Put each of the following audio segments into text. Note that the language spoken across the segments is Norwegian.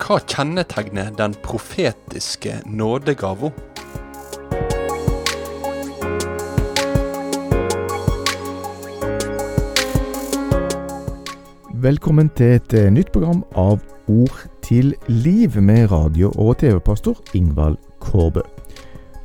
Hva kjennetegner den profetiske nådegava? Velkommen til et eh, nytt program av Ord til liv med radio- og TV-pastor Ingvald Kårbø.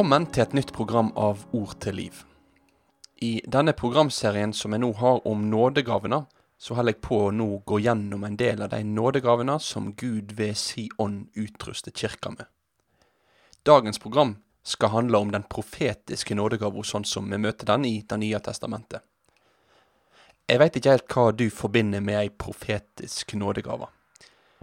Velkommen til et nytt program av Ord til liv. I denne programserien som jeg nå har om nådegavene, så holder jeg på å nå gå gjennom en del av de nådegavene som Gud ved si ånd utruster kirka med. Dagens program skal handle om den profetiske nådegava sånn som vi møter den i Det nye testamentet. Jeg veit ikke helt hva du forbinder med ei profetisk nådegave.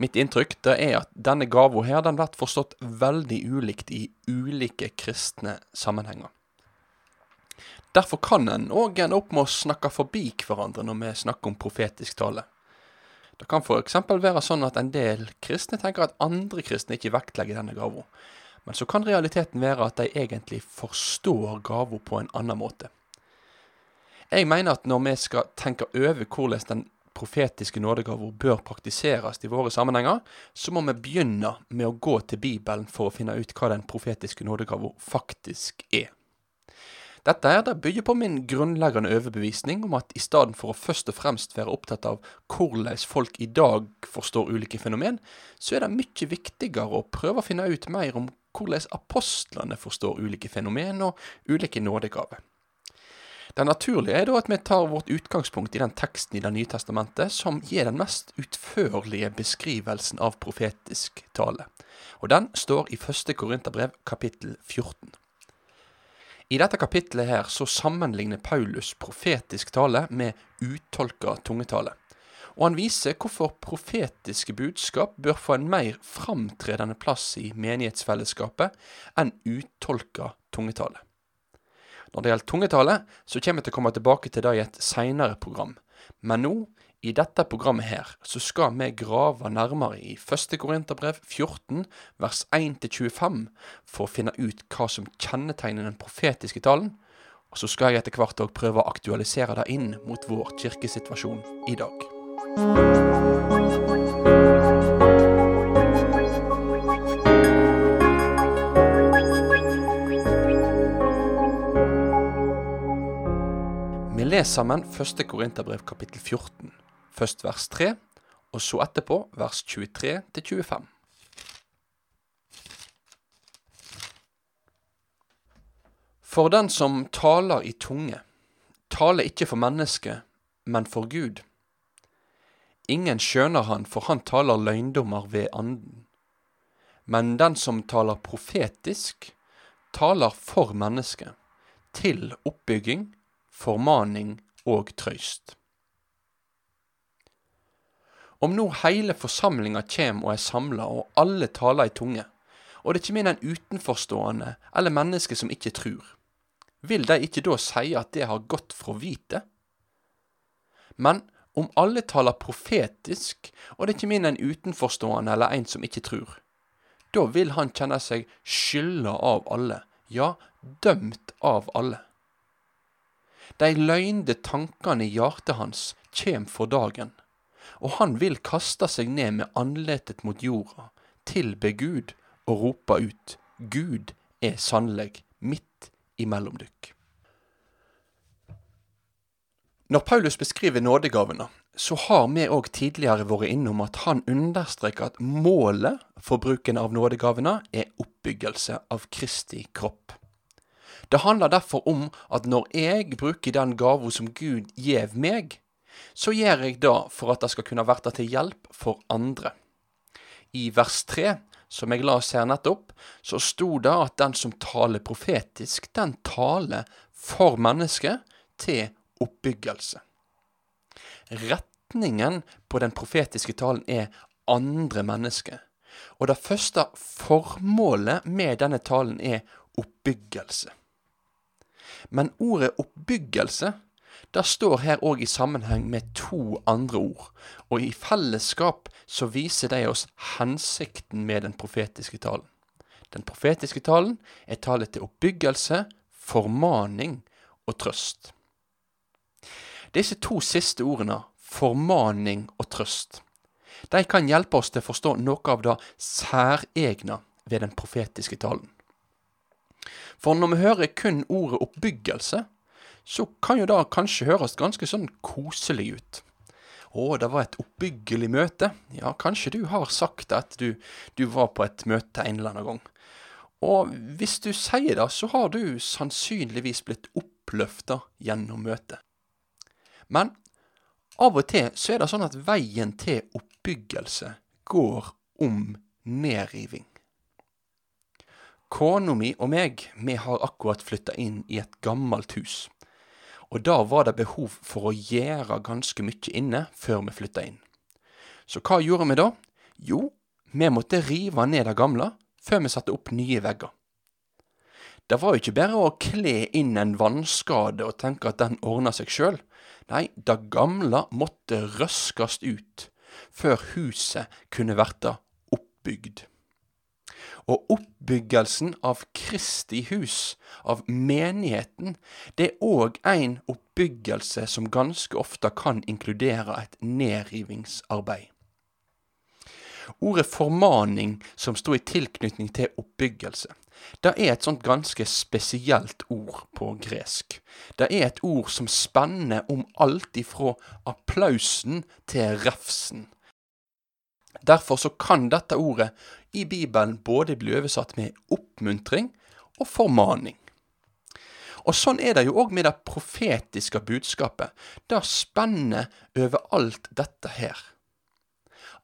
Mitt inntrykk det er at denne gava her, den blir forstått veldig ulikt i ulike kristne sammenhenger. Derfor kan en òg ende opp med å snakke forbi hverandre når vi snakker om profetisk tale. Det kan f.eks. være sånn at en del kristne tenker at andre kristne ikke vektlegger denne gava, men så kan realiteten være at de egentlig forstår gava på en annen måte. Jeg mener at når vi skal tenke over hvordan den profetiske nådegaver bør praktiseres i våre sammenhenger, så må vi begynne med å gå til Bibelen for å finne ut hva den profetiske nådegaven faktisk er. Dette her det bygger på min grunnleggende overbevisning om at i stedet for å først og fremst være opptatt av hvordan folk i dag forstår ulike fenomen, så er det mye viktigere å prøve å finne ut mer om hvordan apostlene forstår ulike fenomen og ulike nådegaver. Det naturlige er da at vi tar vårt utgangspunkt i den teksten i Det nye testamentet som gir den mest utførlige beskrivelsen av profetisk tale. Og den står i første Korinterbrev kapittel 14. I dette kapittelet her så sammenligner Paulus profetisk tale med uttolka tungetale. Og han viser hvorfor profetiske budskap bør få en mer framtredende plass i menighetsfellesskapet enn uttolka tungetale. Når det gjelder tungetale, så kommer jeg til å komme tilbake til det i et seinere program. Men nå, i dette programmet her, så skal vi grave nærmere i 1. Korinterbrev 14, vers 1-25, for å finne ut hva som kjennetegner den profetiske talen. Og så skal jeg etter hvert òg prøve å aktualisere det inn mot vår kirkesituasjon i dag. Leser sammen 1. Korinterbrev kapittel 14, først vers 3, og så etterpå vers 23 til 25. For den som taler i tunge, taler ikke for mennesket, men for Gud. Ingen skjønner han, for han taler løgndommer ved anden. Men den som taler profetisk, taler for mennesket, til oppbygging, formaning og trøyst. Om nå heile forsamlinga kjem og er samla, og alle taler i tunge, og det kjem inn en utenforstående eller menneske som ikke trur, vil de ikke da si at det har gått fra vite? Men om alle taler profetisk, og det kjem inn en utenforstående eller en som ikke trur, da vil han kjenne seg skylda av alle, ja, dømt av alle. De løgnde tankene i hjertet hans kjem for dagen, og han vil kaste seg ned med andletet mot jorda, tilbe Gud og rope ut, Gud er sannelig midt imellom dykk. Når Paulus beskriver nådegavene, så har vi òg tidligere vært innom at han understreker at målet for bruken av nådegavene er oppbyggelse av Kristi kropp. Det handler derfor om at når jeg bruker den gava som Gud gjev meg, så gjør jeg det for at det skal kunne være til hjelp for andre. I vers 3 som jeg las her nettopp, så sto det at den som taler profetisk, den taler for mennesket til oppbyggelse. Retningen på den profetiske talen er andre mennesker. Og det første formålet med denne talen er oppbyggelse. Men ordet oppbyggelse det står her òg i sammenheng med to andre ord, og i fellesskap så viser de oss hensikten med den profetiske talen. Den profetiske talen er tale til oppbyggelse, formaning og trøst. Disse to siste ordene, formaning og trøst, de kan hjelpe oss til å forstå noe av det særegne ved den profetiske talen. For når vi hører kun ordet oppbyggelse, så kan jo det kanskje høres ganske sånn koselig ut. Å, det var et oppbyggelig møte. Ja, kanskje du har sagt at du, du var på et møte en eller annen gang. Og hvis du sier det, så har du sannsynligvis blitt oppløfta gjennom møtet. Men av og til så er det sånn at veien til oppbyggelse går om nedriving. Kona mi og meg, vi har akkurat flytta inn i et gammelt hus. Og da var det behov for å gjøre ganske mye inne før vi flytta inn. Så hva gjorde vi da? Jo, vi måtte rive ned det gamle før vi satte opp nye vegger. Det var jo ikke bare å kle inn en vannskade og tenke at den ordna seg sjøl. Nei, det gamle måtte røskast ut før huset kunne verta oppbygd. Og oppbyggelsen av Kristi hus, av menigheten, det er òg en oppbyggelse som ganske ofte kan inkludere et nedrivingsarbeid. Ordet formaning, som står i tilknytning til oppbyggelse, det er et sånt ganske spesielt ord på gresk. Det er et ord som spenner om alt ifra applausen til refsen. Derfor så kan dette ordet i Bibelen både bli oversatt med oppmuntring og formaning. Og Sånn er det jo òg med det profetiske budskapet. Det spenner over alt dette her.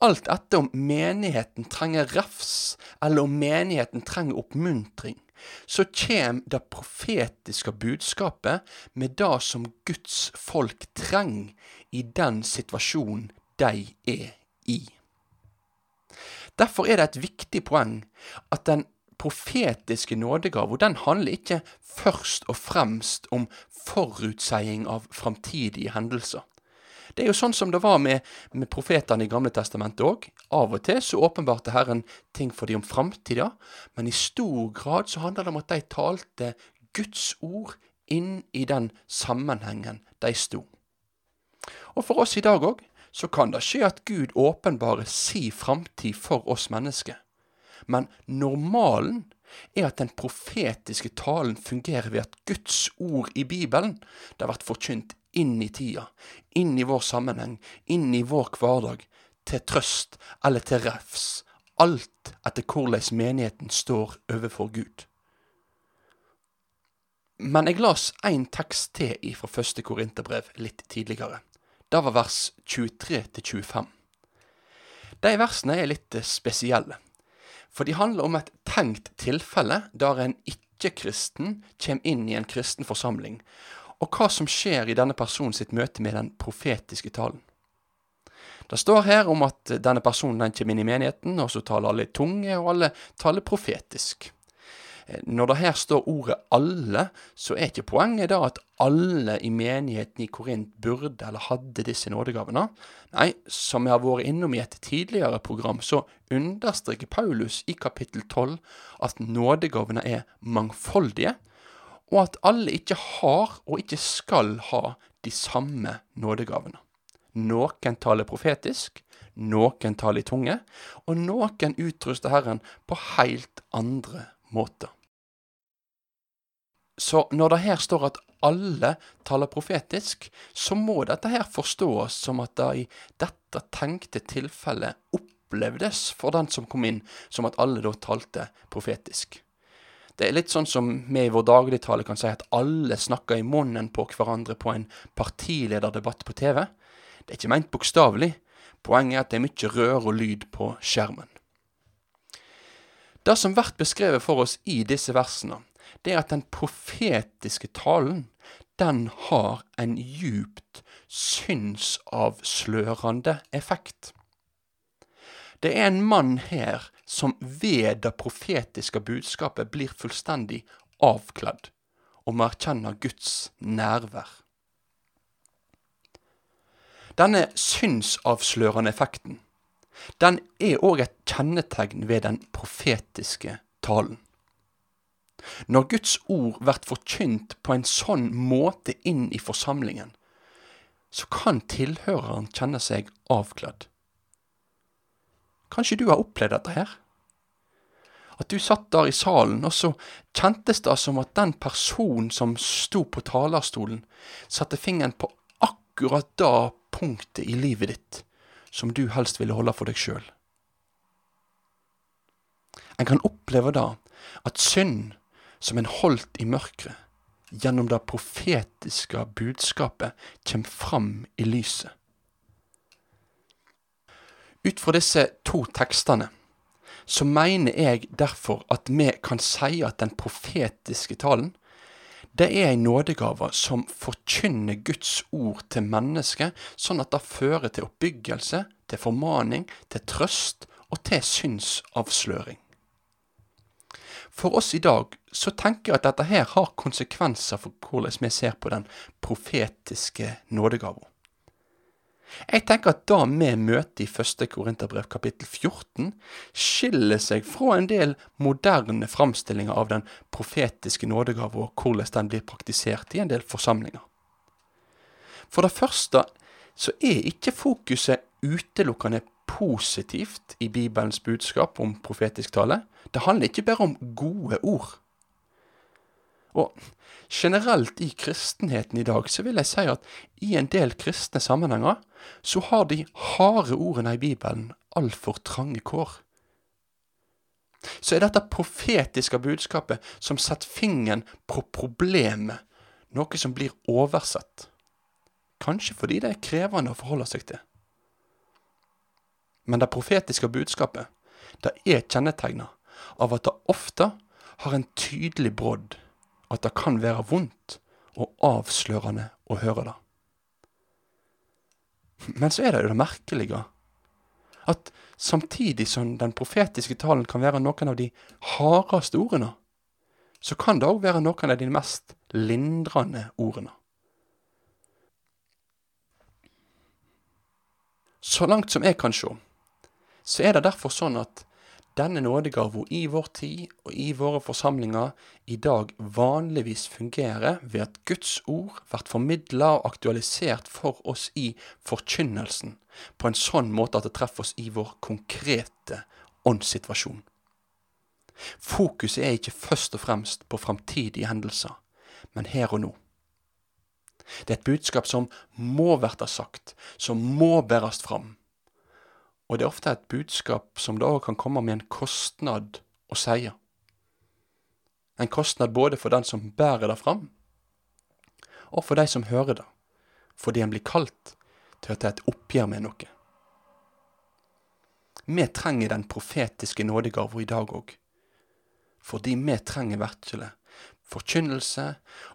Alt etter om menigheten trenger refs, eller om menigheten trenger oppmuntring, så kommer det profetiske budskapet med det som Guds folk trenger i den situasjonen de er i. Derfor er det et viktig poeng at den profetiske nådegave den handler ikke først og fremst om forutseiing av framtidige hendelser. Det er jo sånn som det var med, med profetene i Gamle testamentet òg. Av og til så åpenbarte Herren ting for dem om framtida, men i stor grad så handler det om at de talte Guds ord inn i den sammenhengen de sto. Og for oss i dag òg så kan det skje at Gud åpenbarer si framtid for oss mennesker. Men normalen er at den profetiske talen fungerer ved at Guds ord i Bibelen det har vært forkynt inn i tida, inn i vår sammenheng, inn i vår hverdag, til trøst eller til refs, alt etter hvordan menigheten står overfor Gud. Men jeg las én tekst til fra første Korinterbrev litt tidligere. Det var vers 23 25. De versene er litt spesielle, for de handler om et tenkt tilfelle der en ikke-kristen kommer inn i en kristen forsamling, og hva som skjer i denne personen sitt møte med den profetiske talen. Det står her om at denne personen den kommer inn i menigheten, og så taler alle tunge, og alle taler profetisk. Når det her står ordet 'alle', så er ikke poenget da at alle i menigheten i Korint burde eller hadde disse nådegavene. Nei, som jeg har vært innom i et tidligere program, så understreker Paulus i kapittel 12 at nådegavene er mangfoldige, og at alle ikke har og ikke skal ha de samme nådegavene. Noen taler profetisk, noen taler i tunge, og noen utruster Herren på helt andre måter. Så når det her står at alle taler profetisk, så må dette her forstås som at det i dette tenkte tilfellet opplevdes for den som kom inn, som at alle da talte profetisk. Det er litt sånn som vi i vår dagligtale kan si at alle snakker i munnen på hverandre på en partilederdebatt på TV. Det er ikke ment bokstavelig. Poenget er at det er mye rør og lyd på skjermen. Det som blir beskrevet for oss i disse versene, det er at den profetiske talen, den har en djupt synsavslørende effekt. Det er en mann her som ved det profetiske budskapet blir fullstendig avkledd og må erkjenne Guds nærvær. Denne synsavslørende effekten den er òg et kjennetegn ved den profetiske talen. Når Guds ord blir forkynt på en sånn måte inn i forsamlingen, så kan tilhøreren kjenne seg avkledd. Kanskje du har opplevd dette her? At du satt der i salen, og så kjentes det som at den personen som sto på talerstolen, satte fingeren på akkurat det punktet i livet ditt som du helst ville holde for deg sjøl. En kan oppleve da at synd som en holdt i mørket, gjennom det profetiske budskapet kjem fram i lyset. Ut fra disse to tekstene så mener jeg derfor at vi kan si at den profetiske talen det er ei nådegave som forkynner Guds ord til mennesket, sånn at det fører til oppbyggelse, til formaning, til trøst og til synsavsløring. For oss i dag så tenker jeg at dette her har konsekvenser for hvordan vi ser på den profetiske nådegaven. Jeg tenker at det vi møter i første Korinterbrev kapittel 14, skiller seg fra en del moderne framstillinger av den profetiske nådegave og hvordan den blir praktisert i en del forsamlinger. For det første så er ikke fokuset utelukkende positivt i Bibelens budskap om profetisk tale. Det handler ikke bare om gode ord. Og generelt i kristenheten i dag så vil jeg si at i en del kristne sammenhenger så har de harde ordene i Bibelen altfor trange kår. Så er dette profetiske budskapet som setter fingeren på problemet, noe som blir oversett. Kanskje fordi det er krevende å forholde seg til. Men det profetiske budskapet, det er kjennetegna av at det ofte har en tydelig brodd at det kan være vondt og avslørende å høre det. Men så er det jo det merkelige at samtidig som den profetiske talen kan være noen av de hardeste ordene, så kan det òg være noen av de mest lindrende ordene. Så langt som jeg kan se, så er det derfor sånn at denne nådegaven i vår tid og i våre forsamlinger i dag vanligvis fungerer ved at Guds ord blir formidla og aktualisert for oss i forkynnelsen på en sånn måte at det treffer oss i vår konkrete åndssituasjon. Fokuset er ikke først og fremst på framtidige hendelser, men her og nå. Det er et budskap som må bli sagt, som må bæres fram og det er ofte et budskap som da kan komme med en kostnad å si. En kostnad både for den som bærer det fram, og for de som hører det, fordi en blir kalt til å ta et oppgjør med noe. Vi trenger den profetiske nådegava i dag òg, fordi vi trenger virkelig forkynnelse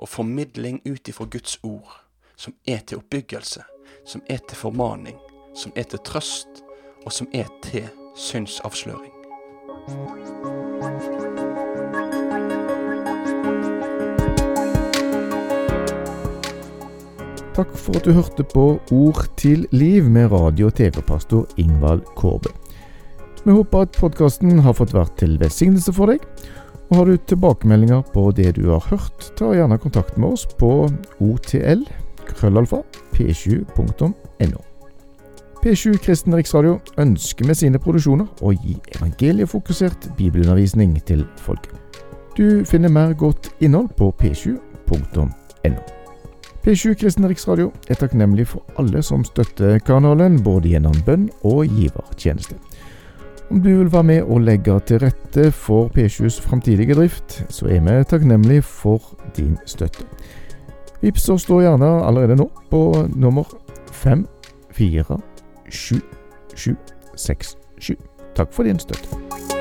og formidling ut ifra Guds ord, som er til oppbyggelse, som er til formaning, som er til trøst og som er til synsavsløring. Takk for at du hørte på Ord til liv med radio- og TV-pastor Ingvald Kårbø. Vi håper at podkasten har fått vært til velsignelse for deg. Og Har du tilbakemeldinger på det du har hørt, ta gjerne kontakt med oss på otl krøllalfa p7.no. P7 Kristen Riksradio ønsker med sine produksjoner å gi evangeliefokusert bibelundervisning til folket. Du finner mer godt innhold på p7.no. P7 Kristen Riksradio er takknemlig for alle som støtter kanalen, både gjennom bønn og givertjeneste. Om du vil være med og legge til rette for P7s framtidige drift, så er vi takknemlige for din støtte. Vips oss da gjerne allerede nå på nummer fem fire 7767. Takk for din støtte.